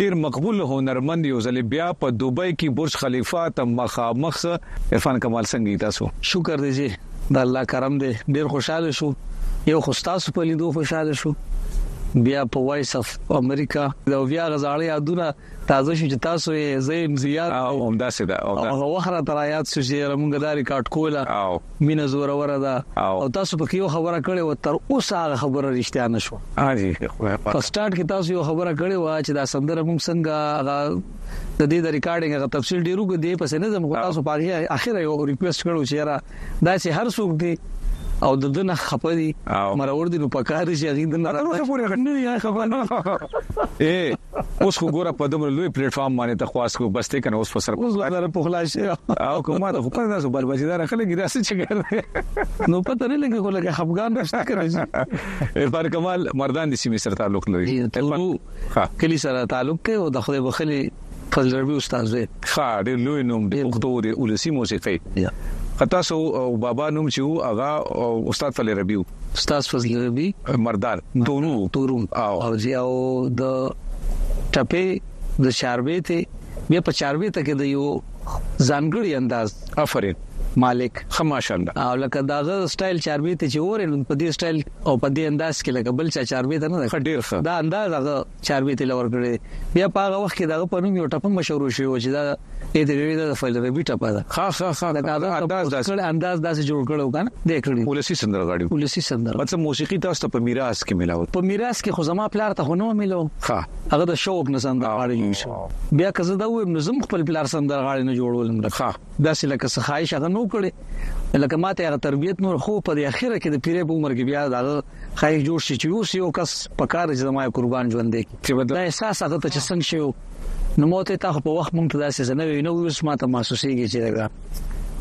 ډیر مقبول هنرمند یو ځل بیا په دوبۍ کې برج خلیفه ته مخامخ سه عرفان کمال څنګه تاسو شکر دی چې د الله کرم دی ډیر خوشاله شو یو خو تاسو په لیدو خوشاله شو بیا په وایس اف امریکا د بیا غزاړې یادونه تازه شو چې تاسو یې زیم زیات او همداسې ده او هغه وخت را تر یاد شو چې موږ دا ریکارډ کوله مینه زوروره ده او تاسو په کې یو خبره کړې و تر اوسه هغه خبره رښتیا نه شو په سٹارټ کې تاسو یو خبره کړې و چې دا سندره موږ څنګه هغه د دې د ریکارډینګ هغه تفصیل ډیرو کې دی پسې نه زم خو تاسو په هغه اخر یو ریکوست کړو چې را دا چې هر څوک دی او د دنه خپه دي مرور دي نو پکاره شي غي دنه نه خبره نه یا خبره اے اوس خو ګوره په دومره لوی پلیټ فارم باندې ته خواست کو بس ته کنه اوس په سر اوس غلره په خلاص شي او کومه ته خو په تاسو بل بچی دار خلک دا څه چګر نو پته نه لګي کوله کې خفګان نشته کړی عرفان کمال مردان دي سیمه سره تعلق لري ها کلی سره تعلق ته او د خدای بخلی فضل ربی استاد دی ښا ډېر لوی نوم دی پښتو دی ولسی موسیقي خطا سو بابا نوم چې هغه استاد فضل ربی استاد فضل ربی مردان تورو تورو او جی او د ټپه د شاربې ته بیا په چاربې ته کې د یو ځانګړي انداز افرین مالک خماشند او لکه داغه سټایل چاربې ته چې اورې نو په دې سټایل او په دې انداز کې لکه بل چا چاربې ته نه ډیر ښه دا انداز هغه چاربي ته لور کړی بیا په هغه وخت کې دغه په نوم یو ټپ مشهور شوی و چې دا د دې د فایل ربي ټپ ده ها ها ها انداز داسې انداز داسې جوړ کړو کنه د کړی ولسی سندره غاړي ولسی سندره مطلب موسیقي تاسو ته په میراث کې ملاو په میراث کې خو زما پلار ته هنو ملو ها هغه د شوق نه سندره غاړي جوړ شو بیا که زه دا وایم نو زم خپل پلار سندره غاړي نه جوړولم ها داسې لکه څه خواهش هغه نو کړی لکه ماته هغه تربيت نور خو په اخره کې د پیرې په عمر کې بیا دا خیر جوړ شي چې اوس یو کس په کار چې زما قربان ژوند دی چې بد احساس هغه ته چې څنګه شي نو موته تا په وخت مونږ ته داسې زنه وي نو اوس ما ته محسوسيږي چې دا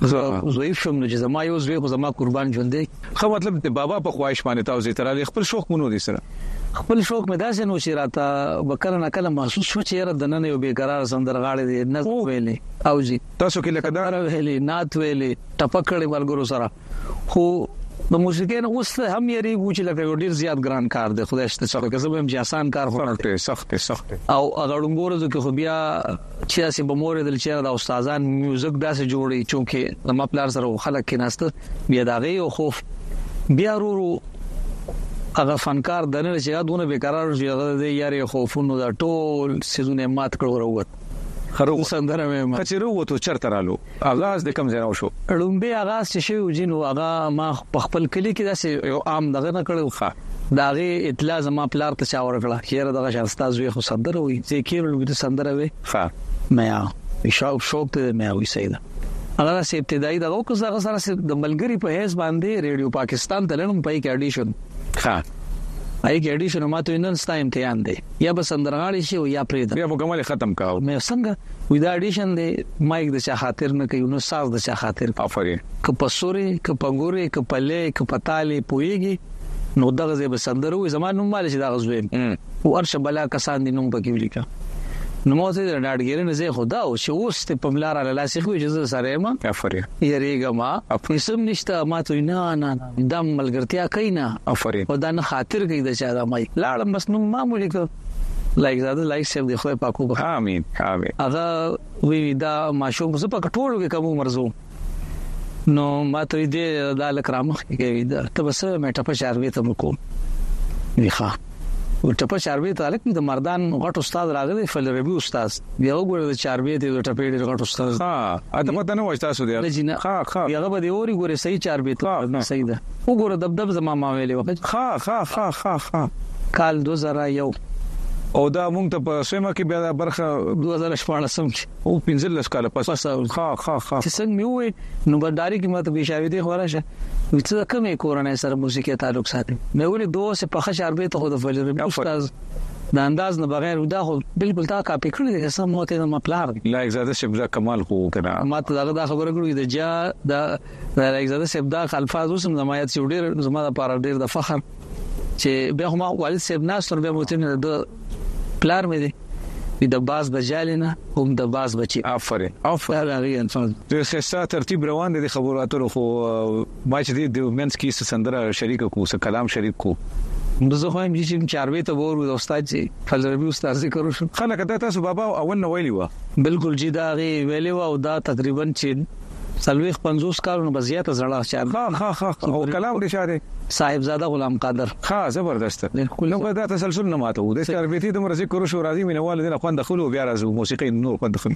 زویف شوم نو چې زما یو زوی خو زما قربان ژوند دی خو مطلب د بابا په خواهش باندې تاسو زی تراله خپل شوق مونږ دي سره خپل شوق مې داسې نو چې راته وکړه نه کله محسوس شو چې را دنه یو بیقرار سندرغاړي دی نه ویلې او جی تاسو کې لکه دا ویلې نات ویلې ټپکړې ورګرو سره خو د موسیقۍ نه اوس ته هم یریږو چې لکه یو ډیر زیات ګران کار دی خدای شته چې که زه به هم چې آسان کار خو سخت دی سخت دی سخت دی او هغه ډنګورو ځکه خو بیا چې اسې به مور دل چیرې د استادان میوزیک داسې جوړي چونکه د ما پلار سره خلک کې ناست بیا دا غي او خوف بیا ورو هغه فنکار د نن چې دونه به قرار شي هغه د یاري خوفونو دا ټول سيزونه مات کړو وروت هر سندره مې کچې وروت چرته رالو اغاز د کوم ځای نه وشو. ړومبی اغاز چه شوی وو جی نو هغه ما په خپل کلی کی داسی یو عام دغه نه کړی وو د هغی اطلاع زما پلار ته چا ورکړه چه یاره دغه شان ستا زوی خو سندره وایی ځه یی کینول وی ته سندره وی خه میا وی شوق شوق ته د میا وی صحیح ده هغه داسی ابتدایی دغه وکړه زه هغه سره سی د ملګری په حیث باندی ریډیو پاکستان ته لړم پای کی اډیشن خه ای کی اډیشن ما ته نن ستا امتحان دی یا به سندرغاړی شی او یا پریده. بیا مکمل یې ختم کا. مې وې څنګه وي دا اډیشن دی مایک د چا خاطر نه کوي نو ساز د چا خاطر کوي. افرین. که په سور یې که په ګور یې که په لې که په تال یې پوهیږې نو دغه ځای به سندره ووایې زما نوم مالې چې دغه زوی یم او هر څه بلا کسان دې نوم پکې ولیکه. نو ما ورته وویل ډاډګیرنه ځای خو دا و چې اوس ته په ملا راله لاس ایښی وي چې زه درسره یم افرین. یریږه ما هیڅ هم نشته ما ته وویل نه نه. دا ملګرتیا کوي نه افرین او دا نه خاطر کوي د چا د مای لاړم بس نو ما مو لیکو لایک زاده لایک سیب دی خو پاکو به امين امين هغه وی دا ماشوم زه په ټولو کې کوم مرزو نو ما ته دې دا لکرامخ کې وی دا ته بس مې ټپ شاروي ته وکوم نه ښه و ټپه چاربې ته الک د مردان غټ استاد راغلی فل ربي استاد بیا وګوره د چاربې ته د ټپې ډېر غټ استاد ها اته پته نه وښتا سو دی نه جنا ها ها یغه به دی اوري ګوره صحیح چاربې ته صحیح ده وګوره دب دب زما ما ویلې وخت ها ها ها ها ها کال 2001 او دا مونږ ته په سیمه کې بیا برخه 2014 کې او 15 کال پس ها ها ها څنګه مې وې نو برداری کې ماته پیشاوي دی خو راشه وڅ د کمې کورنۍ سره موسیقي تعلق ساتي مې ولې دوه سه په خشار به ته خو د فجر استاد د انداز نه بغیر دا خو بالکل تا کاپی کړی دی سم مو ته ما پلار دی لایک زاده شپ دا کمال خو کنه ما ته دا دا خبره کړو د جا دا لایک زاده شپ دا الفاظ اوسم زمایت سیډیر زما لپاره ډیر د فخر چې به هم والد صاحب ناس تر به موته مې د پلار مې دی د باز بجالینه هم د باز بچي افرین افرین هغه انسان د خسته ترتیب روان دي خبرو اترو خو ما چې د مینس کې سندره شریک کو سه کلام شریک کو زه خو هم چې چاروي ته ورو د استاد چې فلربي استاد ذکر وشو خلک دا تاسو بابا اول نو ویلی و بالکل جی دا غي ویلی و او دا تقریبا چې څلوېښت پنځوس کالو نه به زیاته زړه چا ده. ښه ښه ښه ښه او کلام دې چا دی؟ صاحبزاده غلام قادر. ښه زبردست نو که دا تسلسل نه ماتوو د چاربیتې دومره ذکر وشو راځئ مینوالو دې نه خوند اخلو او بیا راځو موسیقۍ نور خوند اخلو.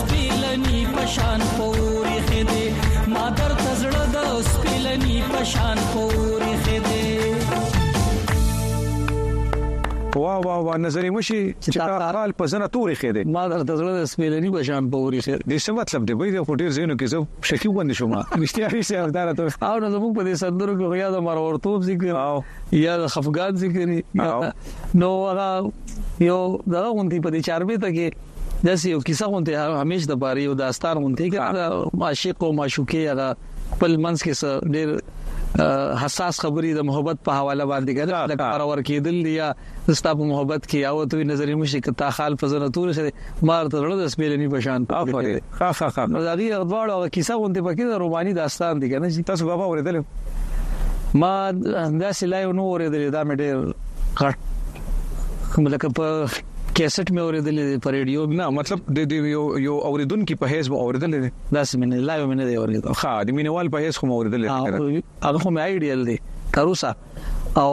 سپیلنی پشان پوری خدي ما در تزړه د سپیلنی پشان پوری خدي وا وا وا نظر وشي چې تا خال په زنه تورې خې دي ما در تزړه د سپیلنی بشان په اوري خې دي څه مطلب دی وای دا خو ډیر زینو کې زه شکی وند شوم مشتیا هیڅ یادار ته او نو زموږ په دې سندرو کې یا د مرورتوب ذکر او یا د خفقان ذکر نو هغه یو دغه غونډې په دې چاربې ته کې داسې یو کیسه غونته همیش د پاره یو داستان غونته کې هغه عاشق او معشوقه هغه خپل منځ کې سره ډېر حساس خبرې د محبت په حواله باندې کړه د کار ور کېدل دی یا ستا په محبت کې او ته نظر مشي کې تا خال په زنه تور شي مار ته لړ د سپېل نه پشان افرین ها ها ها نو دا غي غواړو کیسه غونته پکې د روماني داستان دی کنه چې تاسو بابا ورېدل ما دا سلای نو ورېدل دا مې ډېر غټ ملکه په کیسټ مې اوریدلې دي په ریډیو نه مطلب د دې یو یو اوریدونکو په هیڅ مو اوریدلې دي دا سمینه لا یو مینه دی اوریدل ښه د مینوال په هیڅ کوم اوریدلې هغه خو مې ایډیل دي تر اوسه او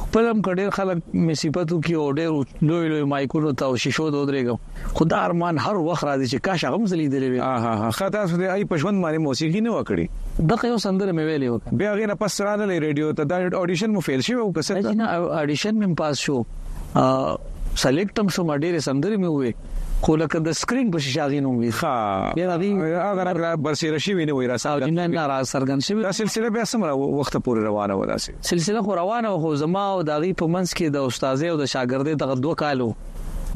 خپلم کډیر خلک مې صفاتو کې او ډېر لوی لوی مایکونو ته او شیشو ته ودرېږم خو دا ارمان هر وخت راځي چې کاش هغه مزلي دی وي ها ها ها تاسو دې ای پښوند باندې موسیقي نه وکړي دغه یو سندره مې ویلې وکړه بیا غینه پس را لې ریډیو ته دا اډیشن مو فیل شي او کسه نه اډیشن مې پاس شو سلیکټ هم شو ډېر سندره مې وې خو لکه د سکرین په شیشه غي نوم وي ها یاره دی هغه برسیر شي ویني وای را سره نه نه را سرګن شي دا سلسله به سمره وخت پورې روانه و داسې سلسله خو روانه خو زما او داغي په منځ کې د استاد او د شاګردې دغه دوه کالو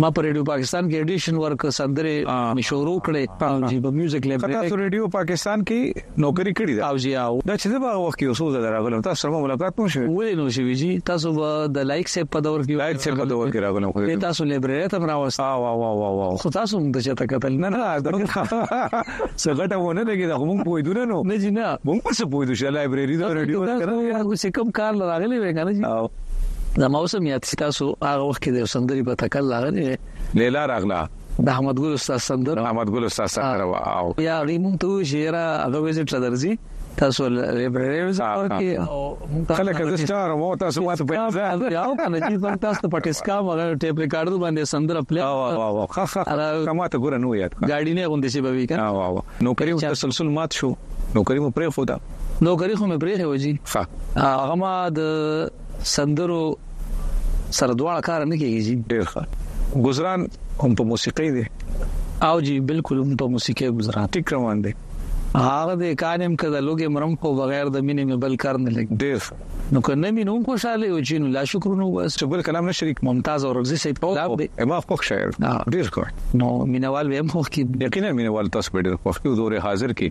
ما په رادیو پاکستان کې اډیشن ورک سندره می شروع کړې او جی په میوزیک لایبرری تاسو رادیو پاکستان کې نوکری کړې ده او جی او دا چې په وخت کې اوسو زه راغلم تاسو سره ملاقات مو شوه ولې نو شوی جی تاسو د لایک سیپ په دور کې لایک سیپ په دور کې راغلم خو تاسو لایبرری ته راوست او او او او خو تاسو موږ ته چاته قتل نه نه څه غټه ونه لګي دا موږ پوي دونه نو نه جی نه موږ څه پوي دوه لایبرری دا رادیو څه کم کار لراغلی وې کنه جی زما اوس هم یاد چې تاسو هغه وخت کې د سندري په تکل راغلی لیلا راغلا د احمد ګل استاد سندر احمد ګل استاد سره او یا غیمون ته شیرا هغه وزټ لدرځي تاسو لایبرری وزار کې او خلک د ستاره مو تاسو واسه په ځای یو کنه چې تاسو په ټیسکا مغه ټیپ ریکارډ باندې سندر خپل او او او خا خا کما ته ګور نو یاد ګاډی نه غوندې شي به وی کنه نو کریم تسلسل مات شو نو کریم پرې خدا نوکری خو مې پرېخې و جی ښه هغه ما د سندرو سره دواړه کار نه کیږي جی ډیر ښه گزاران هم په موسیقۍ دی او جی بالکل هم په موسیقۍ گزاران ټیک روان دی هغه د کانم کده لوګي مرم خو بغیر د مینې مې بل کار نه لګي ډیر نو کنه مې نو خوشاله یو چې لا شکر نو بس چې بل کلام نه شریک ممتاز او رغزي صاحب کلام دی ما خوښ شاعر ډیر ښه نو مینوال به هم خوښ کی یقینا مینوال تاسو به ډیر خوښ کی زوره حاضر کی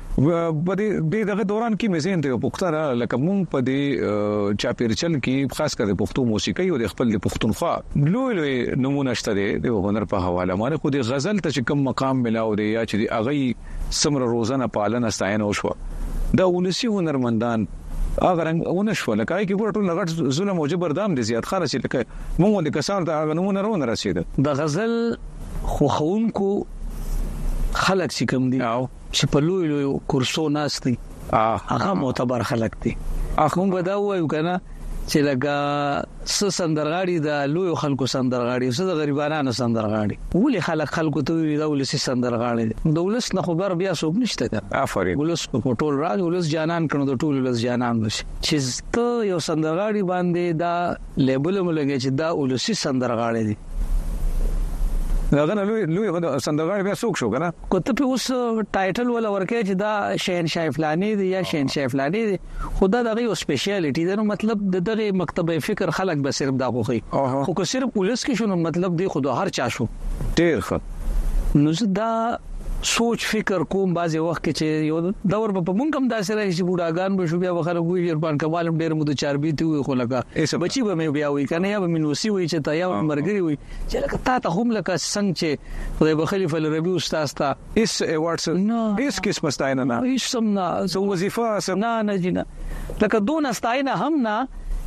په دې دغه دوران کې مې ذهن ته یو پوښتنه راغله لکه مونږ په دې چاپیرچل کې خاص کر د پښتو موسیقۍ او د خپل د پښتونخوا لوی لوی نمونه شته دی د هنر په حواله باندې خو د غزل ته چې کوم مقام ملاو دی یا چې د اغي سمره روزنه پالنه ستاینه وشو دا ولسی هنرمندان هغه رنګ ونه شو لکه کې ګور ټول غټ ظلم او جبر دام دي زیات خان چې لکه موږ د کسان ته هغه نمونه رونه رسید د غزل خوخونکو خلک چې کوم دي چې په لوی لوی کورسو ناس دي هغه معتبر خلک دي اخ مونږ دا وایو کنه چې لکه س سندرغاړي د لوی خلکو سندرغاړي س د غریبانو سندرغاړي ولې خلک خلکو ته وی دا ولې س سندرغاړي دولس نه خبر بیا څوک نشته ده افرین ولس په ټول راځ ولس جانان کړو د ټول ولس جانان نشي چې ته یو سندرغاړي باندې دا لیبل مو لګی چې دا ولسی سندرغاړی دی دا غنه لوی لوی خو سندرغاړي بیا څوک شو کنه کو ته په اوس ټایټل ولا ورکه چې دا شهنشاه فلانی دی یا شهنشاه فلانی دی خدا دغه یو سپیشلیټی دی نو مطلب د دغه مکتبه فکر خلک به صرف دا خوخي خو کو صرف پولیس کې شنو مطلب دی خو هر چا شو ډیر ښه نو دا سوچ فکر کوم بعضی وخت کې چې یو دور به په مونږ هم داسې راشي چې بوډاګان به شو بیا به خلک وي عرفان کمال هم ډېر مو د چاربیتي وي خو لکه بچي به مې بیا وي کنه یا به مې نوسی وي چې تا یا مرګري وي چې لکه تا ته هم لکه څنګه چې خدای به خلیفہ لربي استاد تا اس ایوارډز نه اس کیس مستاینه نه هیڅ سم نه سو وظیفه سم نه نه جنا لکه دون استاینه هم نه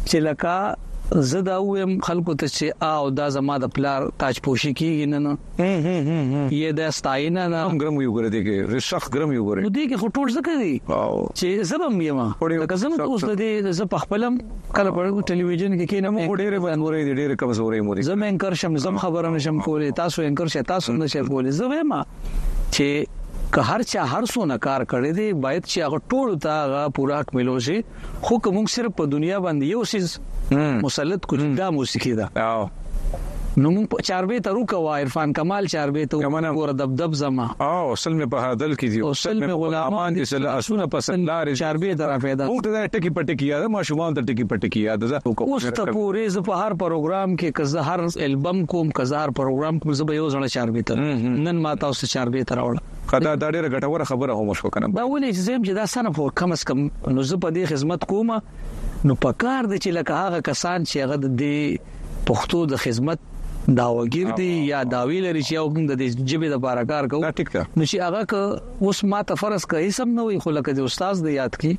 چې لکه زه دا ویم خلکو ته چې او دا زما د پلار تاج پوشي کیږي نه نه هم هم هم هم یې د ستاینه نه هم ګرم یو ګره دی کې رشخ ګرم یو ګره نو دی کې خټول څه کوي چې زبم یم لکه زم اوس د دې ز په خپلم کله په ټلویزیون کې کې نه مو ډېر باندې مورې دې ډېر کمزورې مورې زم انکر شم زم خبره نشم کولې تاسو انکر شې تاسو نشئ کولې زه وایم چې که هر چا هر څونه کار کړی دی باید چې هغه ټول ته هغه پوره حق ملو شي خو که موږ صرف په دنیا باندې یو سیز مسلط کو دا موسیقي ده نو موږ چاربه ته روکوا عرفان کمال چاربه ته ګور دب دب زما او سلم په هادل کې دي او سلم غلامان دي سل اسونه په سلار چاربه درا پیدا او ته ټکی پټکی یاد ما شومان ته ټکی پټکی یاد زه اوس ته پورې ز په هر پروګرام کې که زه هر البم کوم که زه هر پروګرام کوم زه به یو ځل چاربه ته نن ما تاسو چاربه ته راوړم ښه دا دا ډېره ګټوره خبره هم وشوه کنه. دا ولې چې زه یم چې دا صنف خو کم از کم نو زه په دې خدمت کوم نو په کار دی چې لکه هغه کسان چې هغه د دې پښتو د خدمت داوګیر دی یا داوی لري چې او د دې جبه د بار کار کوو نو چې هغه که اوس ما ته فرض کوي سم نه وي خو لکه د استاد د یاد کی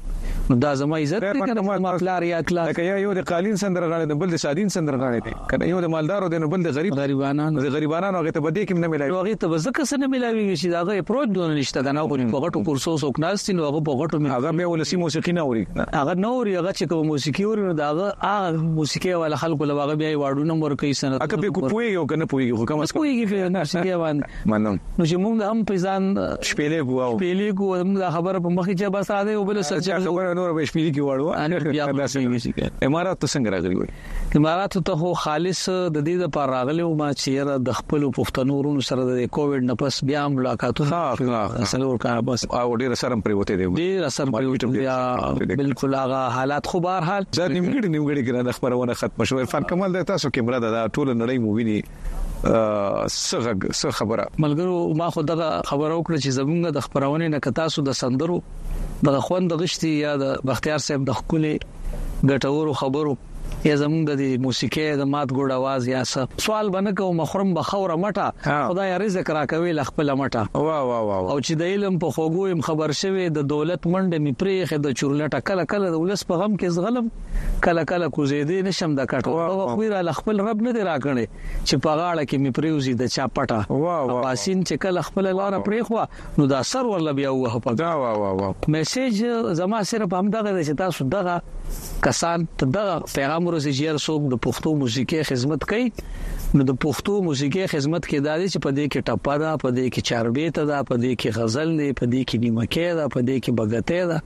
نو دا زما عزت دی کنه ما پلار یاد کلا لکه یو د قالین سندرغاړي د بل د شادین سندرغاړي دی که نه یو د مالدارو دی نو بل د غریب غریبانان نو د غریبانان هغه ته بده کیم نه ملاوي نو هغه ته بزکه سره نه ملاوي چې دا هغه اپروچ دونه نشته کنه خو په غټو کورسو څوک ناشتي نو هغه په غټو مې هغه به ولسی موسیقي نه اوري هغه نه اوري هغه چې کوم موسیقي اوري نو دا هغه موسیقي والا خلکو له هغه بیا واړو نمبر کوي سره هغه په کوی یو کنه پوي خو کوم څه کوي په موسیقي باندې منم نو چې موږ هم په ځان شپېلې کوو شپېلې کوو هم دا خبره په مخ کې بس راځي او بل څه چې خبره نور به شپېلې کې واړو امارات څنګه راغلی وي اماراتو ته خو خالص د دې لپاره راغلی وم چې یره د خپل پښتنو ورونو سره د کووډ نه پس بیا ملاقاتونه څلور کاله پس او ډیر شرم پریوته دی ډیر شرم پریوته بیا بالکل هغه حالات خو بهر حال دا نیمګړي نیمګړي ګرانه خبرونه ختم شو عرفان کمال د تاسو کیمره ده ټول نړۍ مو ویني څه غږ څه خبره ملګرو ما خو دغه خبره وکړه چې زمونږ د خبرونه نه کتاسو د سندرو دغه خوند غشتي یا د بختیار صاحب د خپلې ګټورو خبرو یا زمونږ د موسیقۍ د مات ګډ आवाज یا څه سوال بنه کوم مخرم بخوره مټه خدای رزق را کوي ل خپل مټه وا وا وا او چې د علم په خوګو يم خبر شوي د دولت منډه می پرې خې د چورلټه کله کله د ولس په غم کې زغلم کله کله کوزیدې نشم د کټ او خوی را لخپل رب نه دی راکړې چې په غاړه کې می پریوزی د چا پټه پاسین چې کله خپل لار پریخوا نو دا سر ورل بیا وه په میسج زما صرف هم دغه چې تاسو دغه کسان دغه پیغام ورسې چې هر څوک د پښتو موسیقي خدمت کوي نو د پښتو موسیقي خدمت کې دا دي چې په دې کې ټپه ده په دې کې چاربیته ده په دې کې غزل دی په دې کې نیمکه ده په دې کې بغته ده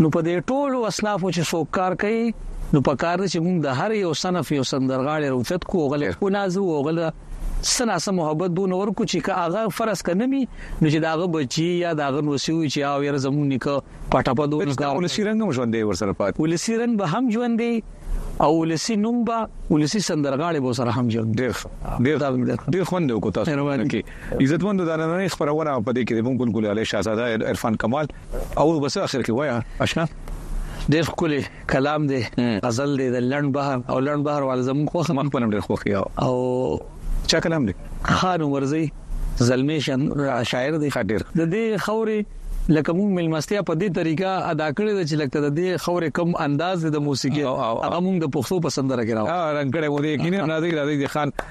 نو په دې ټولو اصنافو چې څوک کار کوي نو په کار دي چې موږ د هر یو صنف یو سندرغاړي روچت کو غل او نازو او غل سنا سم محبت دون ورکو چې که هغه فرض کنه می نو چې داغه بچي یا داغه نوسیو چې او ير زمون نیکه پټه په دوه دا ولسی رنگ هم ژوندې ورسره پات ولسی رنگ به هم ژوندې او ولسی نوم به ولسی سندرغاړي به سره هم ژوند ډیر ډیر ډیر خوند وکړ تاسو کې عزتمندو دا نننۍ خبرونه په دې کې د بنګل ګل علي شاهزاده عرفان کمال او بس اخر کې وایا آشنا ډېر ښکلی کلام دی غزل دی د لړن بهر او لړن بهر وال زموږ خو خمن په نړۍ خو خیا او چا کلام دی خان ورزي زلمی شاعر دی خاطر د دې خوري لکه مون ملمستیا په دې طریقه ادا کړې ده چې لکه د دې خورې کم انداز د موسیقي هغه مونږ د پښتو په سندره کې راو رنګ کړي مو دې کینه راځي راځي خان